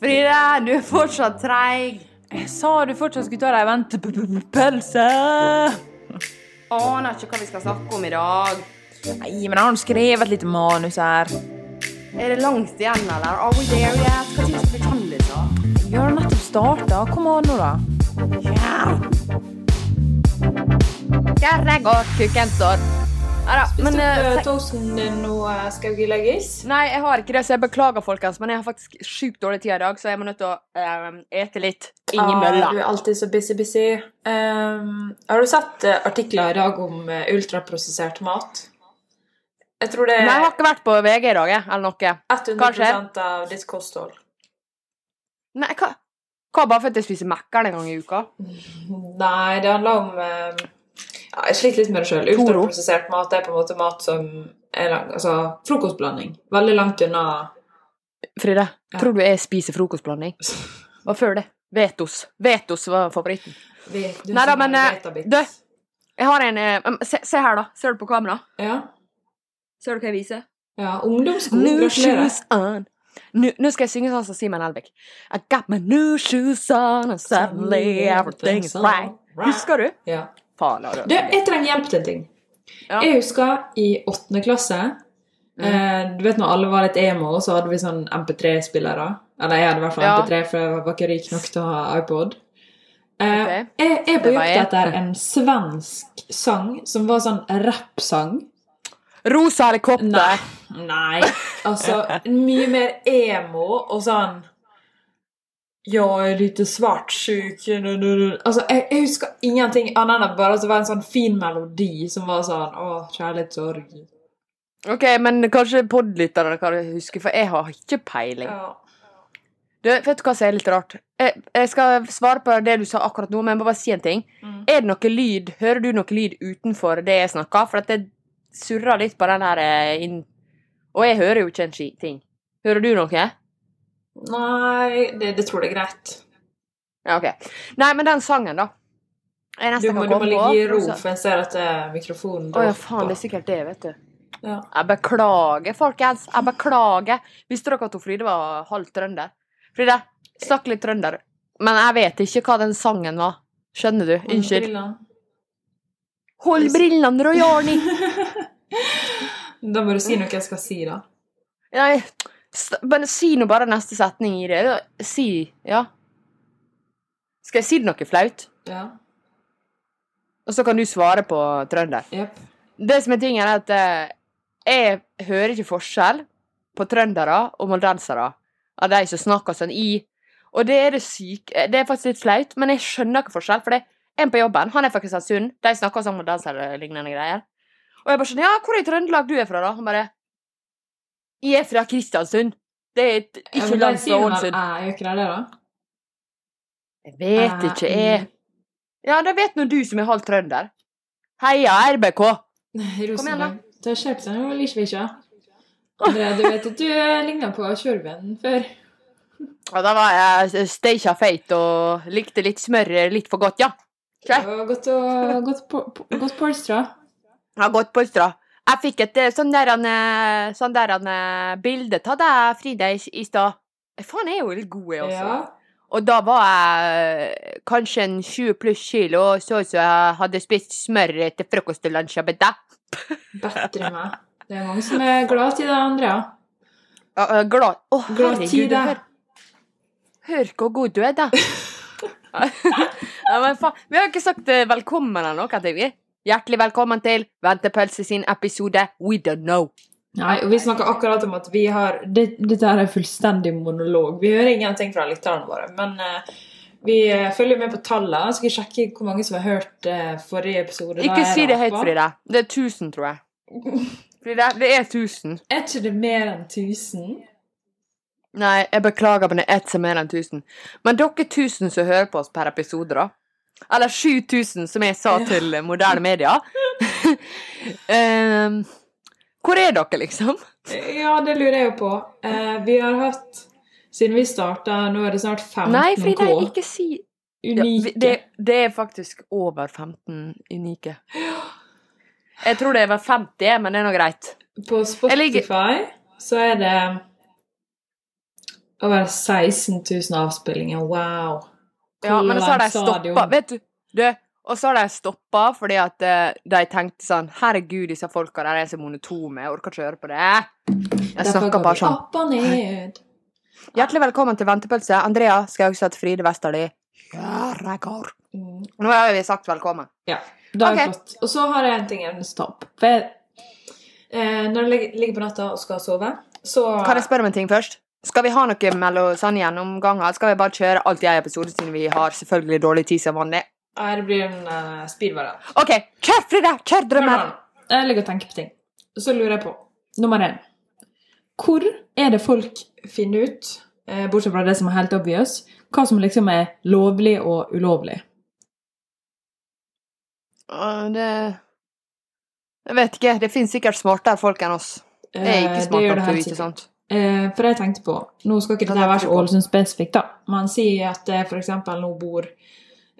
Frida, du er fortsatt treig. Jeg sa du fortsatt skulle ta deg ventepølse. Aner ikke hva vi skal snakke om i dag. Nei, men jeg har skrevet skrevet lite manus her. Er det langt igjen, eller? Are we there yet? Hva tid skal vi Candice? Vi har nettopp starta. Kom an nå, da. Skarret går, kukken står. Ja da, men eh, toasten din vi legges? Nei, jeg har ikke det, så jeg beklager, folkens. Men jeg har faktisk sjukt dårlig tid i dag, så jeg må nødt til å um, ete litt inni Ah, mølla. du er alltid så busy, busy. Um, har du sett eh, artikler i dag om eh, ultraprosessert mat? Jeg tror det Nei, jeg er har ikke vært på VG i dag, jeg, eller noe. 100 kanskje. av ditt kosthold. Nei, hva? Hva, bare for at jeg spiser Mækkern en gang i uka? Nei, det handler om eh, ja, Jeg sliter litt med det sjøl. Ultraprosessert mat er på en måte mat som er lang, altså frokostblanding. Veldig langt unna Frida, Ja. tror du jeg spiser frokostblanding? Hva før det? Vetos. Vetos var favoritten. Nei da, men, eh, du, Jeg har en eh, se, se her, da. Ser du på kamera? Ja. Ser du hva jeg viser? ja. ungdomsskole. New shoes on. Nå skal jeg synge sånn som Simen Elvik. I got my new shoes on, and suddenly everything is right. Husker du? Ja. Faen, har Du, jeg trenger hjelp til en ting. Ja. Jeg husker i åttende klasse eh, Du vet når alle var litt emo, så hadde vi sånn MP3-spillere. Eller jeg hadde i hvert fall Ja. MP3, for jeg var ikke rik nok til å ha iPod. Eh, okay. Jeg er på jakt etter en svensk sang som var sånn rappsang. Rosa helikopter. Nei. Nei. Altså mye mer emo og sånn Jeg er lite svartsjuk Altså, jeg, jeg husker ingenting annet enn at bare det var en sånn fin melodi som var sånn Å, kjærlighetssorg. Ok, men kanskje podlytterne kan huske, for jeg har ikke peiling. Ja. Du, vet du hva som er litt rart? Jeg, jeg skal svare på det du sa akkurat nå, men jeg må bare si en ting. Mm. Er det noe lyd? Hører du noe lyd utenfor det jeg snakker? For at det surrer litt på den her eh, inn... Og jeg hører jo ikke en ting. Hører du noe? Nei, det, det tror jeg er greit. Ja, ok. Nei, men den sangen, da. Du må, du må ligge i ro, for jeg ser at mikrofonen dropper. Å ja, faen, det er sikkert det, vet du. Ja. Jeg beklager, folkens. Jeg beklager. Visste dere at hun Fride var halv trønder? Fride, snakk litt trønder. Men jeg vet ikke hva den sangen var. Skjønner du? Unnskyld. Hold brillene, Rojarni! Da må du si noe jeg skal si, da. Nei, bare si nå bare neste setning i det. Si Ja. Skal jeg si det noe flaut? Ja. Og så kan du svare på trønder. Yep. Det som er tingen, er at eh, jeg hører ikke forskjell på trøndere og moldensere av de som snakker sånn i. Og det er det syke Det er faktisk litt flaut, men jeg skjønner ikke forskjell. For det er en på jobben, han er fra Kristiansund, de snakker sånn moldenserlignende greier. Og jeg bare sånn Ja, hvor i Trøndelag du er fra, da? Han bare Jeg er fra Kristiansund. Det er et, ikke langt fra Ålesund. æ, gjør ikke det, da? Jeg vet ikke, jeg. Ja, det vet nå du som er halvt trønder. Heia RBK! Rosenborg. Du har kjøpt deg noe Lisjvikja. Andrea, du vet at du ligna på Tjorven før. Ja, da var jeg steikja feit og likte litt smør litt for godt, ja. Var godt, og, godt, på, godt polstra. Jeg har gått på Østra. Jeg fikk et eh, sånn der, eh, sånn der eh, bilde av deg, Frida, i, stad. Faen, jeg er jo litt god, jeg også. Ja. Og da var jeg kanskje en 20 pluss kilo, og så ut som jeg hadde spist smør til frokost og lunsj. bedre. Meg. Det er mange som er glad til det, Andrea. Ja, er glad Å, Glad herregud, hør. Hør hvor god du er, da. ja, men faen. Vi har ikke sagt velkommen eller noe til vi. Hjertelig velkommen til Ventepølse sin episode We Don't Know. Nei, og vi snakker akkurat om at vi har det, Dette her er fullstendig monolog. Vi hører ingenting fra lytterne våre, men uh, vi eh, følger med på tallene. Skal vi sjekke hvor mange som har hørt uh, forrige episode? Ikke si det høyt. Frida. Det er 1000, tror jeg. Frida, det er 1000. Er ikke det mer enn 1000? Nei, jeg beklager, men det er ett som er mer enn 1000. Men dere 1000 som hører på oss per episode, da. Eller 7000, som jeg sa til moderne media. um, hvor er dere, liksom? Ja, det lurer jeg jo på. Uh, vi har hatt Siden vi starta, nå er det snart 15 Nei, fordi det er ikke si Unike. Ja, det, det er faktisk over 15 unike. Jeg tror det er over 50, men det er nå greit. På ligger- Spotify så er det over 16 000 avspillinger. Wow. Ja, men så har de stoppa Vet du, du Og så har de stoppa fordi at eh, de tenkte sånn Herregud, disse folka der er så monotone, jeg orker ikke høre på det. Jeg snakker bare sånn. Opp og ned. Hjertelig velkommen til Ventepølse. Andrea Skaugstad Fride Vesterli. Kjæregård. Mm. Nå har vi sagt velkommen. Ja, da er det godt. flott. Og så har jeg en ting jeg vil ta opp. For jeg, eh, når jeg ligger- ligger på natta og skal sove, så Kan jeg spørre om en ting først? Skal vi ha noe mellom sånn gjennomganger? Skal vi bare kjøre alt i en episode siden vi har selvfølgelig dårlig tid som vanlig? Ja, det blir en uh, speedvariant. OK, kjør, Frida! Kjør drømmer! Jeg ligger og tenker på ting. Så lurer jeg på Nummer én. Hvor er det folk finner ut, eh, bortsett fra det som er helt obvious, hva som liksom er lovlig og ulovlig? Det Jeg vet ikke. Det finnes sikkert smartere folk enn oss. Det er Eh, ikke det smart nok til å vite sånt. Eh, for jeg tenkte på Nå skal ikke dette være så? Ålesund spesifikt, da. Man sier at jeg for eksempel nå bor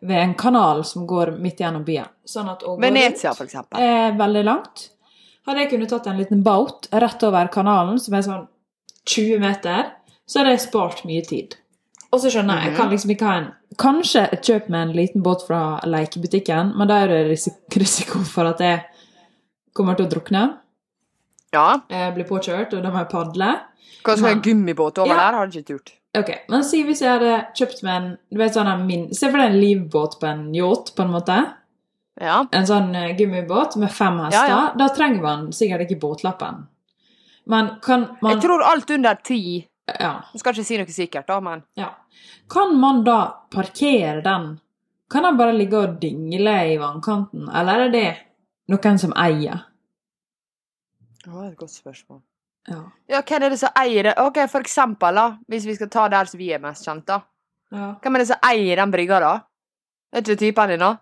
ved en kanal som går midt gjennom byen. Sånn at å gå Venezia, f.eks. er veldig langt. Hadde jeg kunnet tatt en liten boat rett over kanalen, som er sånn 20 meter, så hadde jeg spart mye tid. Og så skjønner jeg, jeg kan liksom ikke ha en Kanskje et kjøp med en liten båt fra lekebutikken, men da er det risik risiko for at jeg kommer til å drukne. Ja. Jeg blir påkjørt, og da må jeg padle. Skal en gummibåt over Ja. der? Har du ikke turt. Ok, men si hvis jeg hadde kjøpt meg en du vet sånn min, Se for deg en livbåt på en yacht, på en måte. Ja. En sånn eh, gummibåt med fem hester. Ja, Da trenger man sikkert ikke båtlappen. Men kan man Jeg tror alt under ti ja, Jeg skal ikke si noe sikkert, da, men ja. Kan man da parkere den? Kan den bare ligge og dingle i vannkanten, eller er det noen som eier? Det var et godt spørsmål. Ja. Ja, hvem er det som eier det? Ok, For eksempel, da, hvis vi skal ta der som vi er mest kjent, da. ja. Hvem er det som eier den brygga, da? Vet du typen din, da?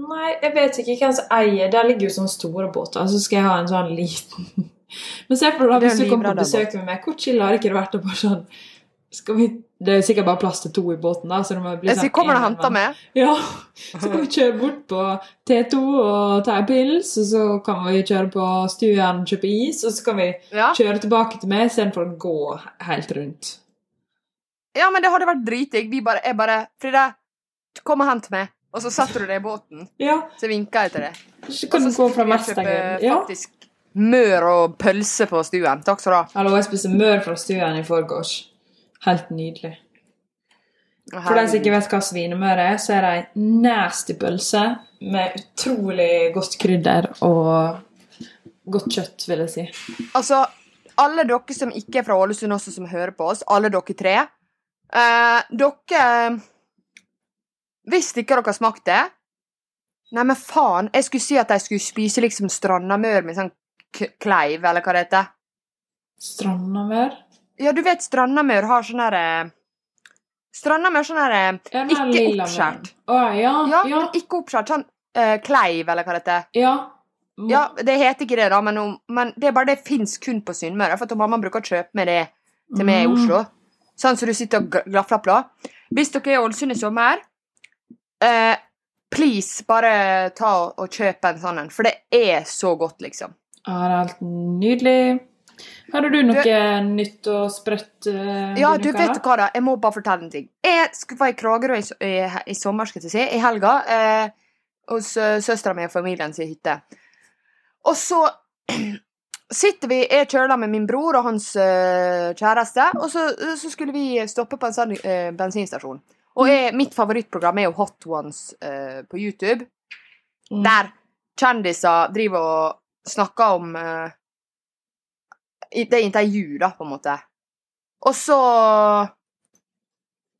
Nei, jeg vet ikke hvem som eier Der ligger jo sånne store båter, så skal jeg ha en sånn liten Men se for deg er hvis du kommer på besøk med meg, hvor chill har det ikke vært å bare sånn vi, Det er sikkert bare plass til to i båten, da. Så det må bli Jeg kommer og henter meg? Ja. Så kan vi kjøre bort på T2 og ta en pils, og så kan vi kjøre på stuen og kjøpe is, og så kan vi Ja. kjøre tilbake til meg istedenfor å gå helt rundt. ja, men det hadde vært dritdigg. Vi bare, jeg bare Frida, kom og hent meg. Og så setter du deg i båten. Ja, Så vinker jeg til deg. så kan du gå fra kjøpe Ja. faktisk mør og pølse på stuen. Takk skal du ha. Hallo, jeg spiste mør fra stuen i forgårs. Helt nydelig. For de som ikke vet hva svinemør er, så er det ei nasty pølse med utrolig godt krydder og godt kjøtt, vil jeg si. Altså, alle dere som ikke er fra Ålesund også, som hører på oss, alle dere tre eh, Dere Hvis ikke dere har smakt det Nei, men faen. Jeg skulle si at de skulle spise liksom strandamør med sånn kleiv, eller hva det heter. Strandamør? Ja, du vet strandamør har sånn herre Strandamør sånn herre her Ikke oppskjært. Å, ja, Ja, ja, ikke oppskjært. Sånn uh, kleiv, eller hva det heter. ja. Må- Ja, det heter ikke det, da, men, men det er bare det fins kun på Sunnmøre. For mamma bruker å kjøpe med det til meg i Mm. Oslo. Sånn som du sitter og gl- glafler på. Hvis dere er i Ålesund i sommer, eh, please, bare ta og, og kjøp en sånn en. For det er så godt, liksom. Ja, det er helt nydelig. Hadde du noe nytt og sprøtt uh, Ja, du vet hva da, jeg må bare fortelle en ting. Jeg var i Kragerø i, i, i sommer, skal jeg si, i helga, eh, hos uh, søstera mi og familien sin hytte. Og så sitter vi, jeg kjører da med min bror og hans uh, kjæreste, og så, så skulle vi stoppe på en sånn uh, bensinstasjon. Og jeg, mitt favorittprogram er jo Hot Ones eh, på YouTube, Mm. der kjendiser driver og snakker om eh, Det er intervju, da, på en måte. Og så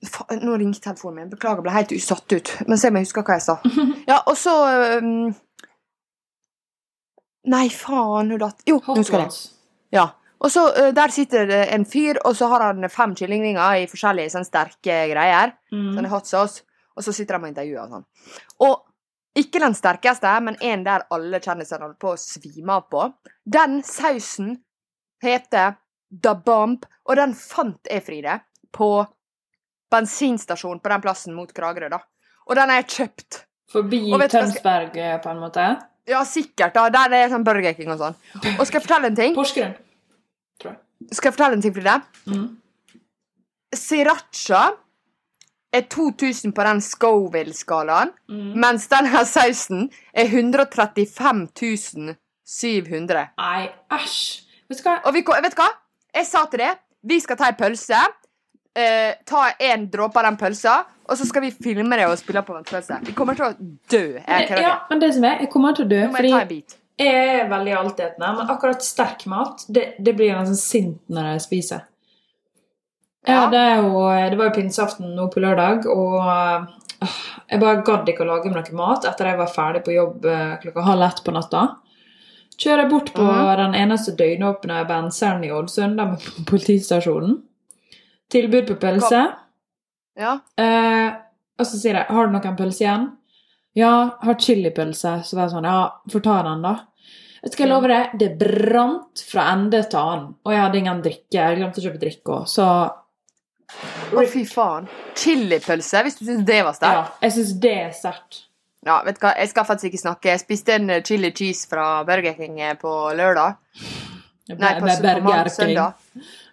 Faen, Nå ringte telefonen min. Beklager, ble helt satt ut. Men se om jeg husker hva jeg sa. Ja, og så um... Nei, faen, nå datt Jo, nå husker jeg. det. Ja. Og så uh, Der sitter det en fyr, og så har han fem kyllingvinger i forskjellige sånn sterke greier. Mm. Sånn hot sauce. Og så sitter de og intervjuer og sånn. Og ikke den sterkeste, men en der alle kjendisene holder på å svime av på. Den sausen heter Da Bomb, og den fant jeg, Fride, på bensinstasjonen på den plassen mot Kragerø, da. Og den har jeg kjøpt. Forbi jeg skal- Tønsberg, eh, på en måte? Ja, sikkert. da. Der er sånn Burger King og sånn. Og skal jeg fortelle en ting? Porsgrunn. tror jeg. Skal jeg fortelle en ting, Fride? Mm. Siracha er 2000 på den Scoville-skalaen, Mm. mens denne sausen er 135 700. Nei, æsj. Vet? Og vi, vet du hva? Jeg sa til deg Vi skal ta ei pølse. Eh, ta en dråpe av den pølsa, og så skal vi filme det og spille på en pølse. Vi kommer til å dø. Jeg Ja, men det som er, jeg kommer til å dø, Nå må jeg ta en bit. jeg er veldig altetende, men akkurat sterk mat, det, det blir jeg nesten sint når jeg spiser. Ja, det, jo, det var jo pinseaften nå på lørdag, og øh, jeg bare gadd ikke å lage meg noe mat etter jeg var ferdig på jobb øh, klokka halv ett på natta. Kjører jeg bort på Mhm. den eneste døgnåpne benseren i Ålesund, der med politistasjonen. Tilbud på pølse. Ja. Eh, og så sier jeg 'Har du noen pølse igjen?' 'Ja, har chilipølse.' Så var jeg sånn 'Ja, får ta den, da'. Jeg skal love deg, det brant fra ende til annen. Og jeg hadde ingen drikke. Jeg glemte å kjøpe drikke òg, så Å, fy faen. Chilipølse, hvis du syns det var ja, jeg syns det er sterkt. Ja. vet du hva, jeg skal faktisk ikke snakke. Jeg spiste en eh, chili cheese fra Burger King eh, på lørdag. Nei, på, søndag.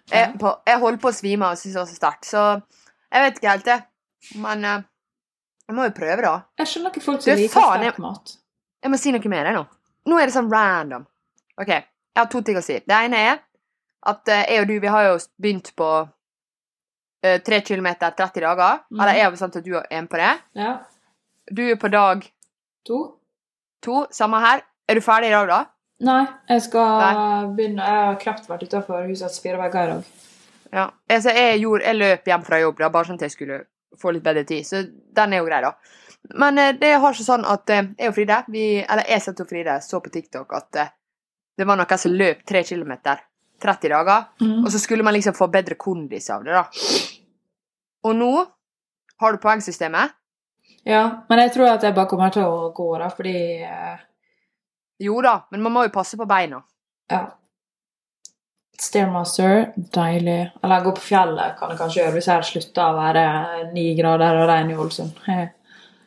Jeg, på, jeg holdt på å svime av og syntes det var så sterkt. Så jeg vet ikke helt, det. Men eh, jeg må jo prøve, da. Jeg skjønner ikke folk som liker sterk mat. Jeg må si noe mer jeg, nå. Nå er det sånn random. OK, jeg har to ting å si. Det ene er at jeg og du, vi har jo begynt på tre kilometer 30 dager. Mm. Eller jeg har bestemt at du er med på det. Ja. Du er på dag To? to. Samme her. Er du ferdig i dag, da? Nei, jeg skal Nei. begynne Jeg har knapt vært utafor husets fire vegger i dag. Ja. Altså, jeg, gjorde, jeg løp hjem fra jobb da, bare sånn at jeg skulle få litt bedre tid. Så den er jo grei, da. Men eh, det har ikke sånn at eh, jeg og Fride vi, Eller jeg satt og Fride så på TikTok at eh, det var noen som løp tre kilometer 30 dager. Mm. Og så skulle man liksom få bedre kondis av det, da. Og nå har du poengsystemet. Ja, men jeg tror at jeg bare kommer til å gå, da, fordi eh, Jo da, men man må jo passe på beina. Ja. Stairmaster, deilig. Eller gå på fjellet kan jeg kanskje gjøre hvis jeg slutter å være ni grader og regn i Ålesund. Eh,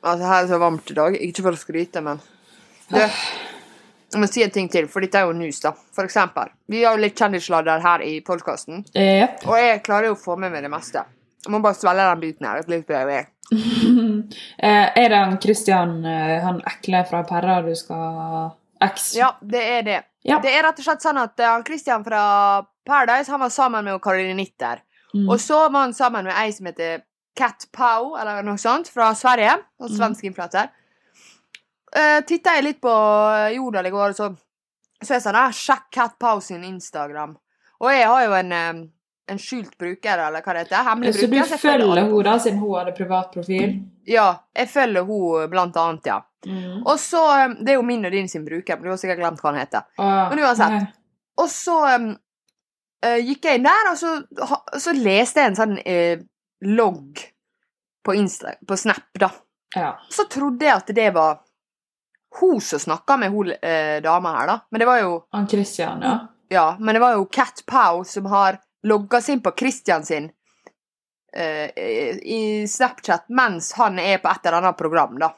Altså, her er det så varmt i dag. Ikke for å skryte, men Du, jeg må si en ting til, for dette er jo news, da. For eksempel. Vi har jo litt kjendissladder her i podkasten, yep. og jeg klarer jo å få med meg det meste. Jeg må bare svelge den biten her. et litt bedre. Eh, er det han Christian, eh, han ekle fra Perra, du skal X? Ja, det er det. Ja. Det er rett og slett sånn at eh, han Christian fra Paradise han var sammen med Caroline Nitter. Mm. Og så var han sammen med ei som heter Cat Pow, eller noe sånt, fra Sverige. Og Mm. svensk influenser. Uh, Titta jeg litt på Jodel i går, så så jeg sånn ah, Sjekk Cat Pow sin Instagram. Og jeg har jo en, eh, en skjult bruker, eller hva det heter. Hemmelig Så du bruker. så følger henne da, siden hun hadde privat profil? Ja, jeg følger hun blant annet, ja. Mm. Og så eh, Det er jo min og din sin bruker, men du har sikkert glemt hva han heter. Ah, Men uansett. nei. Og så um, eh, gikk jeg inn der, og så, ha, så leste jeg en sånn eh, logg på, Insta, på Snap, da. Ja. Så trodde jeg at det var hun som snakka med hun eh, dama her, da. Men det var jo Han Christian, ja. ja, men det var jo Cat Pow som har logga seg inn på Christian sin uh, i Snapchat mens han er på et eller annet program, da.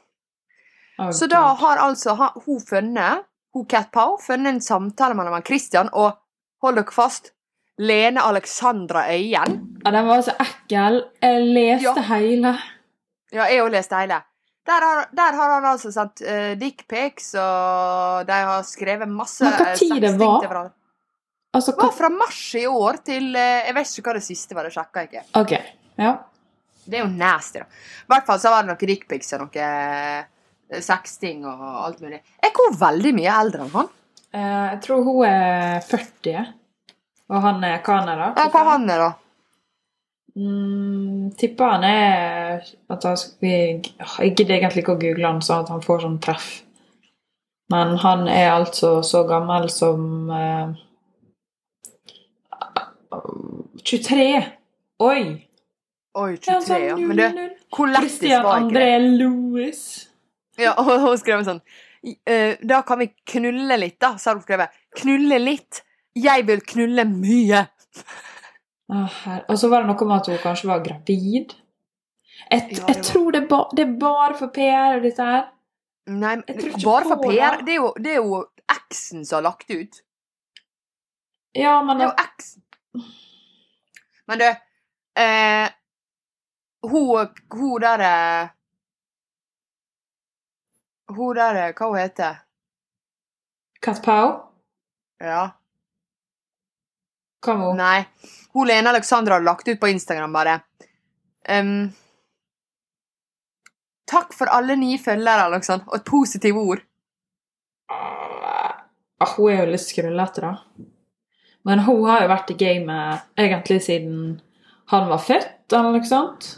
Oh, Så da har altså hun funnet, hun Cat Pow, funnet en samtale mellom Christian og, hold dere fast, Lene Alexandra Øyen. Ja, den var så ekkel. Jeg leste Ja. hele. Ja, jeg òg leste hele. Der har, der har han altså sendt uh, dickpics, og de har skrevet masse Men hva eh, tid det var? Altså, Det var fra mars i år til eh, Jeg vet ikke hva det siste var, det sjekka jeg ikke. OK. Ja. Det er jo nasty, da. I hvert fall så var det noen dickpics og noe eh, sexting og alt mulig. Er ikke hun veldig mye eldre enn han? Eh, jeg tror hun er 40, og han er canada. Ja, hva han er, da? Mm, tipper han er at han, Jeg gidder egentlig ikke å google han sånn at han får sånn treff. Men han er altså så gammel som eh, 23! Oi! Oi, 23, ja. sånn Men du, hvor lættis var ikke André det? Louis. Ja, og hun skrev sånn eh, Da kan vi knulle litt, da, så har hun skrevet. Knulle litt. Jeg vil knulle mye. Og så var det noe med at hun kanskje var gravid. Jeg, Ja, jeg tror det, ba, det er bare for PR, dette her. Nei, bare for PR. det. Det er jo, det er jo eksen som har lagt det ut. Ja, men Det er jo eksen. Men du eh, Hun, hun der eh, Hun der eh, Hva hun heter Kat Pau? Ja. Hva var hun? Nei. Hun Lene Alexandra har lagt ut på Instagram bare um, Takk for alle nye følgere, eller. Og et positivt ord. Ah, hun er jo litt skrullete, da. Men hun har jo vært i gamet egentlig siden han var født, eller noe sånt.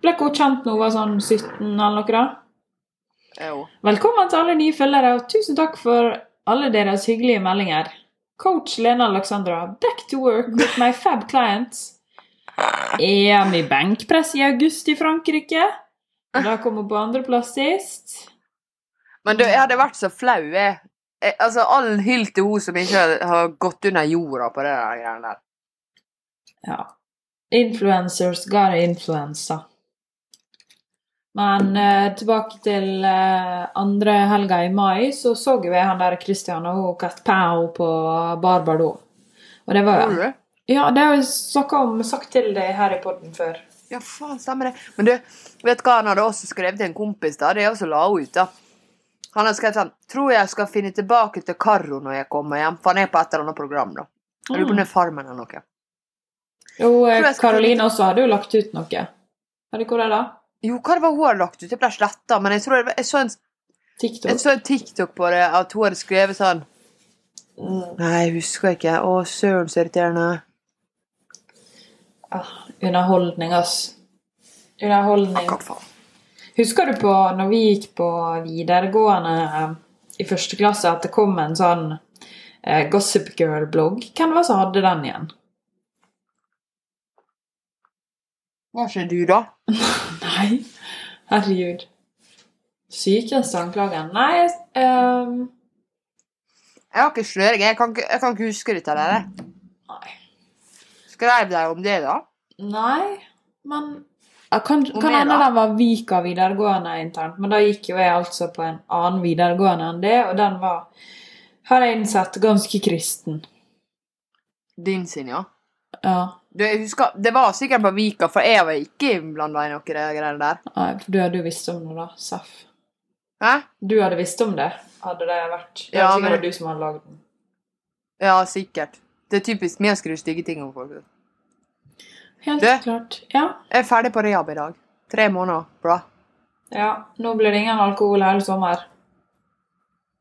Ble ikke hun kjent når hun var sånn 17 eller noe, da? Jo. Velkommen til alle nye følgere, og tusen takk for alle deres hyggelige meldinger. Coach Lena Alexandra, back to work with my fab clients. EM i benkpress i august i Frankrike. Da kom hun på andreplass sist. Men du, jeg hadde vært så flau, jeg. Jeg altså, all hyll til hun som ikke har- gått under jorda på det der greiene der. Ja. Influencers gotta influensa. Men eh, tilbake til eh, andre helga i mai, så så jo jeg han der Christian og hun Kat Pau på Barbado. Og det var jo? Ja, det har jeg sagt til deg her i podden før. Ja, faen, stemmer det. Men du, vet du hva han hadde også skrevet til en kompis, da? Det er også la hun ut, da. Han har skrevet sånn Tror jeg skal finne tilbake til Karo når jeg kommer hjem. For han er på et eller annet program, da. Jeg lurer på om det er Farmen eller noe. Jo, eh, Karoline også hadde jo lagt ut noe. Hvor er det da? Jo, hva det var hun hadde lagt ut? Jeg ble sletta, men jeg tror jeg, jeg så en TikTok? Jeg så en TikTok på det, at hun hadde skrevet sånn Nei, jeg husker ikke. Å, søren, så irriterende. Ah, underholdning, ass. Underholdning. Hva faen? Husker du på når vi gikk på videregående eh, i første klasse, at det kom en sånn eh, Gossip Girl-blogg? Hvem var det som hadde den igjen? Hva ikke du, da? Nei, herregud. Sykeste anklagen. Nei, um... Jeg har ikke sløring. Jeg kan jeg kan ikke huske dette der. Nei. Skrev de om det, da? Nei, men kan, kan hende den var Vika videregående internt, men da gikk jo jeg altså på en annen videregående enn det, og den var, har jeg innsett, ganske kristen. Din sin, ja. Ja, Du, jeg husker, Det var sikkert på Vika, for jeg var ikke blanda i noe greier der. nei, for du hadde jo visst om det da, Saff. Hæ? Du hadde visst om det, hadde det vært. Det Ja, sikkert men- var du som hadde lagd den. Ja, sikkert. Det er typisk meg å skrive stygge ting om folk. Helt du, klart. Ja. Jeg er ferdig på rehab i dag. Tre måneder. Bra. ja, nå blir det ingen alkohol hele sommer.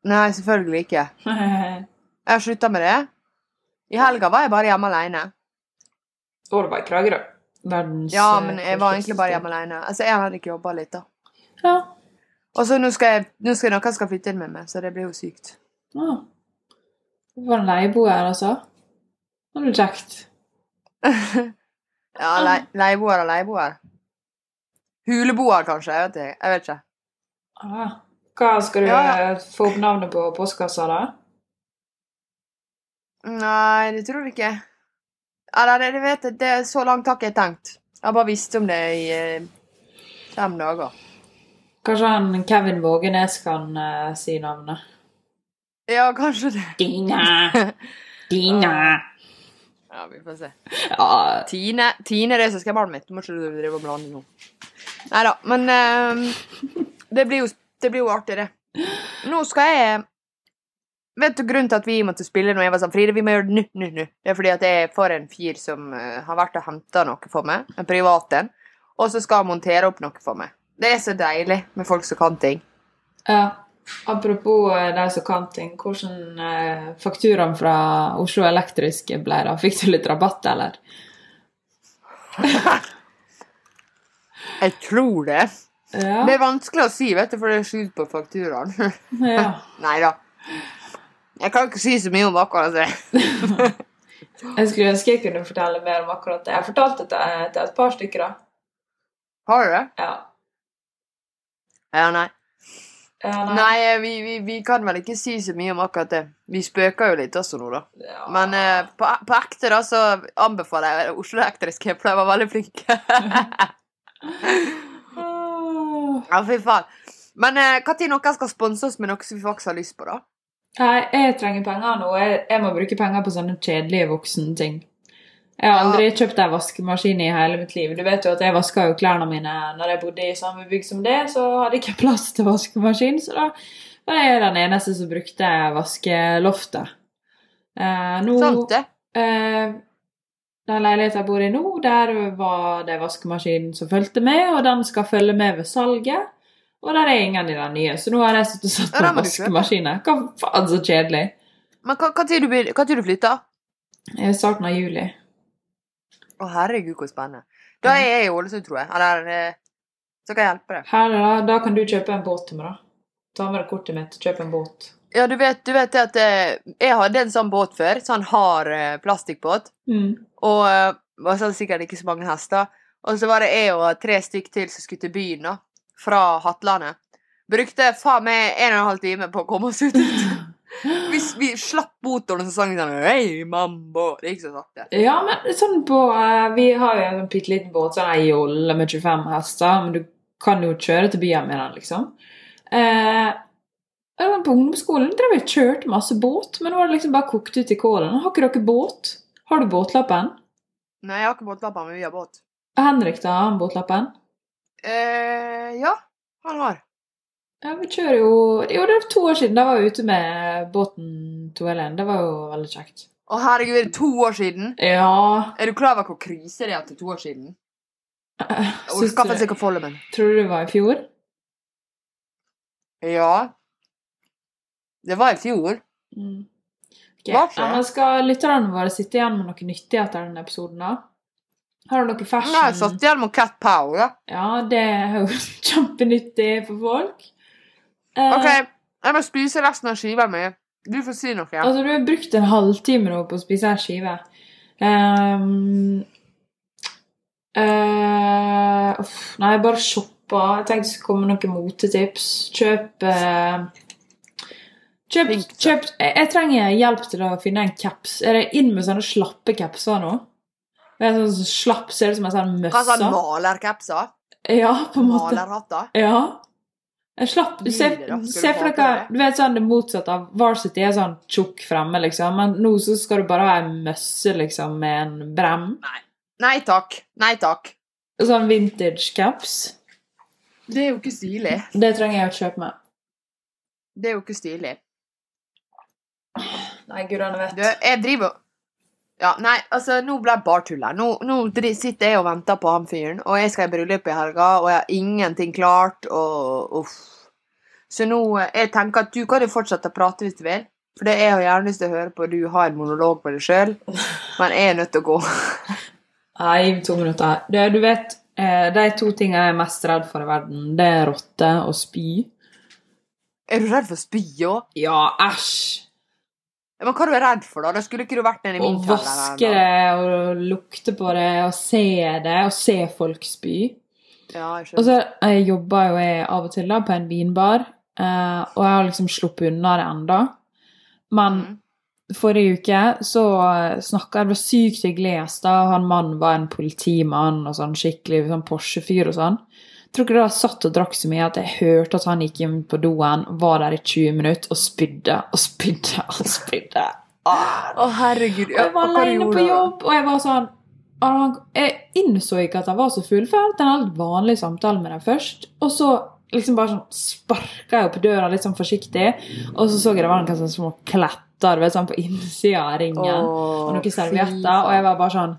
Nei, selvfølgelig ikke. Jeg har slutta med det. I helga var jeg bare hjemme alene. Var det var i Kragerø. Verdens Ja, eh, men jeg var egentlig bare hjemme alene. Altså, jeg hadde ikke jobba litt, da. Ja. Og så nå skal jeg, nå skal noen skal flytte inn med meg, så det blir jo sykt. Ah. Det var leieboer, altså. Det var kjekt. Ja, le, leieboer og leieboer. Huleboer, kanskje. Jeg vet ikke. Jeg vet ikke. Ah. Hva skal du Ja, ja. få opp navnet på postkassa, da? Nei, det tror jeg ikke. Eller, det, det vet jeg, det er så langt har ikke jeg tenkt. Jeg har bare visst om det i eh, fem dager. Kanskje han Kevin Vågenes kan eh, si navnet? Ja, kanskje det. Dina! Dina! Ja, vi får se. Ja, Tine, Tine det er søskenbarnet mitt. Du må ikke drive og blande nå. Nei da, men eh, det, blir jo, det blir jo artig, det. Nå skal jeg Vet du grunnen til at vi måtte spille når jeg var sånn Fride, vi må gjøre det nå, nå, nå. Det er fordi at jeg får en fyr som eh, har vært og henta noe for meg. En privat en. Og så skal han montere opp noe for meg. Det er så deilig med folk som kan ting. ja. Apropos eh, de som kan ting, hvordan eh, fakturaen fra Oslo Elektrisk ble da? Fikk du litt rabatt, eller? Jeg tror det. Ja. Det er vanskelig å si, vet du, for det er skjult på fakturaen. ja. Nei da. Jeg kan ikke si så mye om akkurat det. Jeg skulle ønske jeg kunne fortelle mer om akkurat det. Jeg fortalte det til, til et par stykker, da. Har du det? Ja. Ja, nei. Ja, Nei, vi, vi, vi kan vel ikke si så mye om akkurat det. Vi spøker jo litt også nå, da. Ja. Men eh, på, på ekte da, så anbefaler jeg Oslo Elektriske, for de var veldig flinke. Ja, fy faen. Men eh, når noen skal sponse oss med noe som vi faktisk har lyst på, da? Nei, jeg trenger penger nå. Jeg, jeg må bruke penger på sånne kjedelige voksenting. Jeg har aldri kjøpt ei vaskemaskin i hele mitt liv. Du vet jo at jeg vaska jo klærne mine når jeg bodde i samme bygg som det, så hadde jeg ikke plass til vaskemaskin, så da var jeg den eneste som brukte vaskeloftet. Eh, nå Sant det? eh, Den leiligheten jeg bor i nå, der var det vaskemaskinen som fulgte med, og den skal følge med ved salget. Og der er ingen i den nye, så nå har jeg sittet og satt på ja, vaskemaskiner. Hva faen, så kjedelig. Men hva, hva tid du, hva tid du flytter? I starten av juli. Å, herregud, hvor spennende. Da er jeg i Ålesund, tror jeg. Eller eh, så kan jeg hjelpe deg. Her, da, da kan du kjøpe en båt til meg, da. Ta med deg kortet mitt, kjøp en båt. Ja, du vet, du vet at eh, jeg hadde en sånn båt før. Sånn hard eh, plastikkbåt. Mm. Og var sånn sikkert ikke så mange hester. Og så var det jeg og tre stykk til som skulle til byen, da. Fra Hatlandet. Brukte faen meg en og en halv time på å komme oss ut. Vi, vi slapp motoren, og så sang vi sånn Hei, mambo. Det gikk så sakte. Ja, men sånn på eh, Vi har jo en sånn bitte liten båt, sånn ei jolle med 25 hester, men du kan jo kjøre til byen med den, liksom. Eh, på ungdomsskolen drev jeg kjørte masse båt, men nå var det liksom bare kokt ut i kålen. Har ikke dere båt? Har du båtlappen? Nei, jeg har ikke båtlappen, men vi har båt. Henrik, da? Har han båtlappen? Eh, ja, han har. Ja, vi kjører jo Jo, det er to år siden. Da var vi ute med båten 2L1. Det var jo veldig kjekt. Å, herregud, er det to år siden? Ja Er du klar over hvor krise det er at det er to år siden? eh, Og syns skaffe du- seg Follomen. Tror du det var i fjor? Ja. Det var i fjor. Mm. Ok, Hva skjer? Ja, skal lytterne våre sitte igjen med noe nyttig etter denne episoden, da? Har du noe fashion? Nei, jeg satt igjen med Cat Power. Ja, det er jo kjempenyttig for folk. Eh, OK, jeg må spise resten av skiva mi. Du får si noe. Altså, du har brukt en halvtime nå på å spise ei skive. Um, uh, uff, nei, bare shoppa. Jeg tenkte det skulle komme noen motetips. Kjøp uh, Kjøp, kjøp jeg, jeg trenger hjelp til å finne en caps. Er det inn med sånne slappe capser nå? Det er sånn slapp, ser ut som en sånn Hva sa møsse. malercapser? Ja, på en måte. Malerhatter? Ja. En slapp Se, se for det? Du vet sånn det motsatte av Varsity er sånn tjukk fremme, liksom. Men nå så skal du bare ha en møsse, liksom, med en brem. Nei takk. Nei takk. Sånn vintage caps. Det er jo ikke stilig. Det trenger jeg å kjøpe meg. Det er jo ikke stilig. Nei, gudene vet. Du, jeg driver Ja, nei, altså, nå ble jeg bare tull her. Nå, nå sitter jeg og venter på han fyren, og jeg skal i bryllup i helga, og jeg har ingenting klart, og uff. Så nå eh, Jeg tenker at du kan jo fortsette å prate hvis du vil. For det er jo gjerne lyst til å høre på du har en monolog på deg sjøl, men jeg er nødt til å gå. Nei, to minutter. Du, du vet, eh, de to tingene jeg er mest redd for i verden, det er rotte og spy. Er du redd for spy òg? Ja, æsj! Men hva er du redd for, da? Da skulle ikke du vært den i min Å vaske det og lukte på det og se det og se folk spy. Ja, jeg skjønner. Og så jeg jobber jo jeg av og til da på en vinbar, eh, og jeg har liksom sluppet unna det enda. Men Mm. forrige uke så snakka jeg, det var sykt hyggelig gjester, og han mannen var en politimann og sånn skikkelig sånn Porsche-fyr og sånn. Tror ikke da jeg satt og drakk så mye at jeg hørte at han gikk inn på doen, var der i 20 minutter og spydde og spydde og spydde. Å, oh, herregud. Og jeg var aleine på jobb, og jeg var sånn Jeg innså ikke at han var så full, hadde en helt vanlig samtale med dem først. Og så liksom bare sånn sparka jeg opp døra litt sånn forsiktig, og så så jeg det var noen sånne små kletter vet, sånn på innsida av ringen. Oh, og noen servietter, og jeg var bare sånn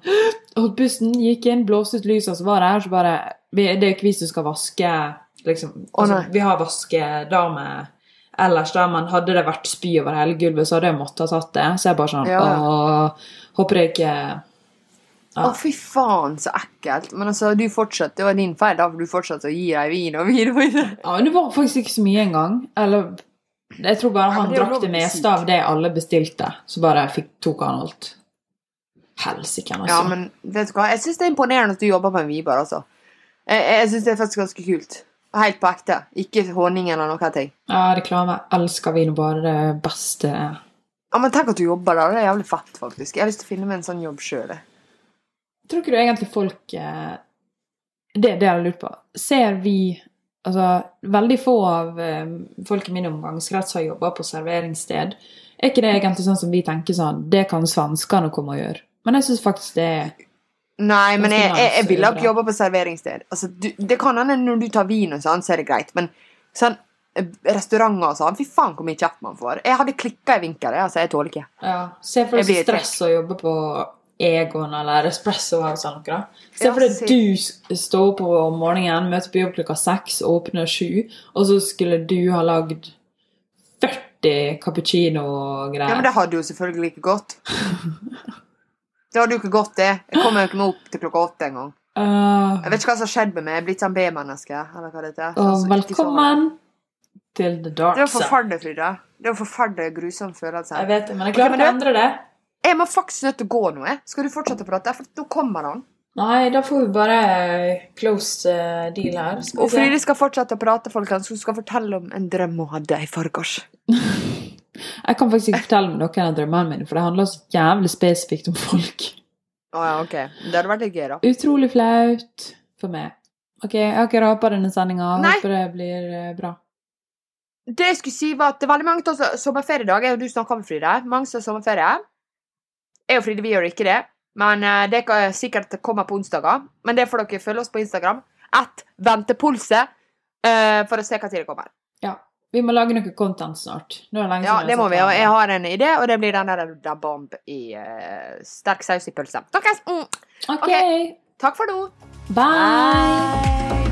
Og bussen gikk inn, blåste ut lyset, og så var det her, så bare Det er jo ikke vi som skal vaske, liksom. Altså, oh, vi har vaskedame ellers, da, men hadde det vært spy over hele gulvet, så hadde jeg måttet ha tatt det. Så jeg bare sånn Ja, ja. Håper jeg ikke Å, fy faen, så ekkelt. Men altså, du fortsatte, det var din feil, da, for du fortsatte å gi deg vin og vin. Ja, men det var faktisk ikke så mye engang. Eller Jeg tror bare han ja, drakk det meste av det alle bestilte. Så bare fikk, tok han alt. Helsike, altså. Ja, men vet du hva, jeg syns det er imponerende at du jobber på en vibar, altså. Jeg, jeg syns det er faktisk ganske kult. Helt på ekte. Ikke honning eller noen ting. Ja, reklame. Elsker bare det beste. Ja, men tenk at du jobber der. Det er jævlig fett, faktisk. Jeg har lyst til å finne meg en sånn jobb sjøl. Tror ikke du egentlig folk eh, Det det jeg har lurt på. Ser vi Altså, veldig få av eh, folk i min omgangskrets har jobba på serveringssted. Er ikke det egentlig sånn som vi tenker sånn Det kan svenskene komme og gjøre. Men jeg syns faktisk det er Nei, men jeg, jeg, jeg ville ikke jobba på serveringssted. Altså, du, det kan hende når du tar vin og sånn, så er det greit, men sånn eh, restauranter og sånn Fy faen, hvor mye kjeft man får. Jeg hadde klikka i vinkel, altså. Jeg tåler ikke. Ja, Se for deg stress å jobbe på Egon eller Espresso House eller noe. Se for deg du står opp om morgenen, møter på jobb klokka seks, åpner sju, og så skulle du ha lagd 40 cappuccino-greier. Ja, men det hadde jo selvfølgelig ikke gått. Det hadde jo ikke gått, det. Jeg kommer jo ikke meg opp til klokka åtte engang. Uh, Jeg vet ikke hva som har skjedd med meg. Jeg er blitt sånn B-menneske. eller hva det heter. Uh, velkommen til the dark Det er forferdelig, Frida. Det er jo forferdelig grusom følelse. Jeg vet det, men jeg klarer ikke å endre det. Jeg må faktisk nødt til å gå nå. jeg. Skal du fortsette å prate? For nå kommer han. Nei, da får vi bare close eh, deal her. Skal Og. Fride skal fortsette å prate, folkens. Hun skal fortelle om en drøm hun hadde i forgårs. Jeg kan faktisk ikke fortelle om noen av drømmene mine, for det handler så jævlig spesifikt om folk. Å ja, ok. Det hadde vært litt gøy, da. Utrolig flaut for meg. Ok, jeg har ikke rapa denne sendinga. Håper det blir eh, bra. Det jeg skulle si, var at det er veldig mange som har sommerferie i dag. Jeg og du snakker med Fride. Mange som har sommerferie. Jeg og Fride vi gjør ikke det. Men eh, det kan sikkert komme på onsdager. Men det får dere følge oss på Instagram. At ventepulse. eh, for å se hva tid det kommer. Vi må lage noe content snart. Nå er det lenge Ja, det må vi. Og jeg har en idé, og det blir den der da bomb i uh, sterk saus i pølse. Snakkes! Mm. Ok, Takk for nå. bye! Bye.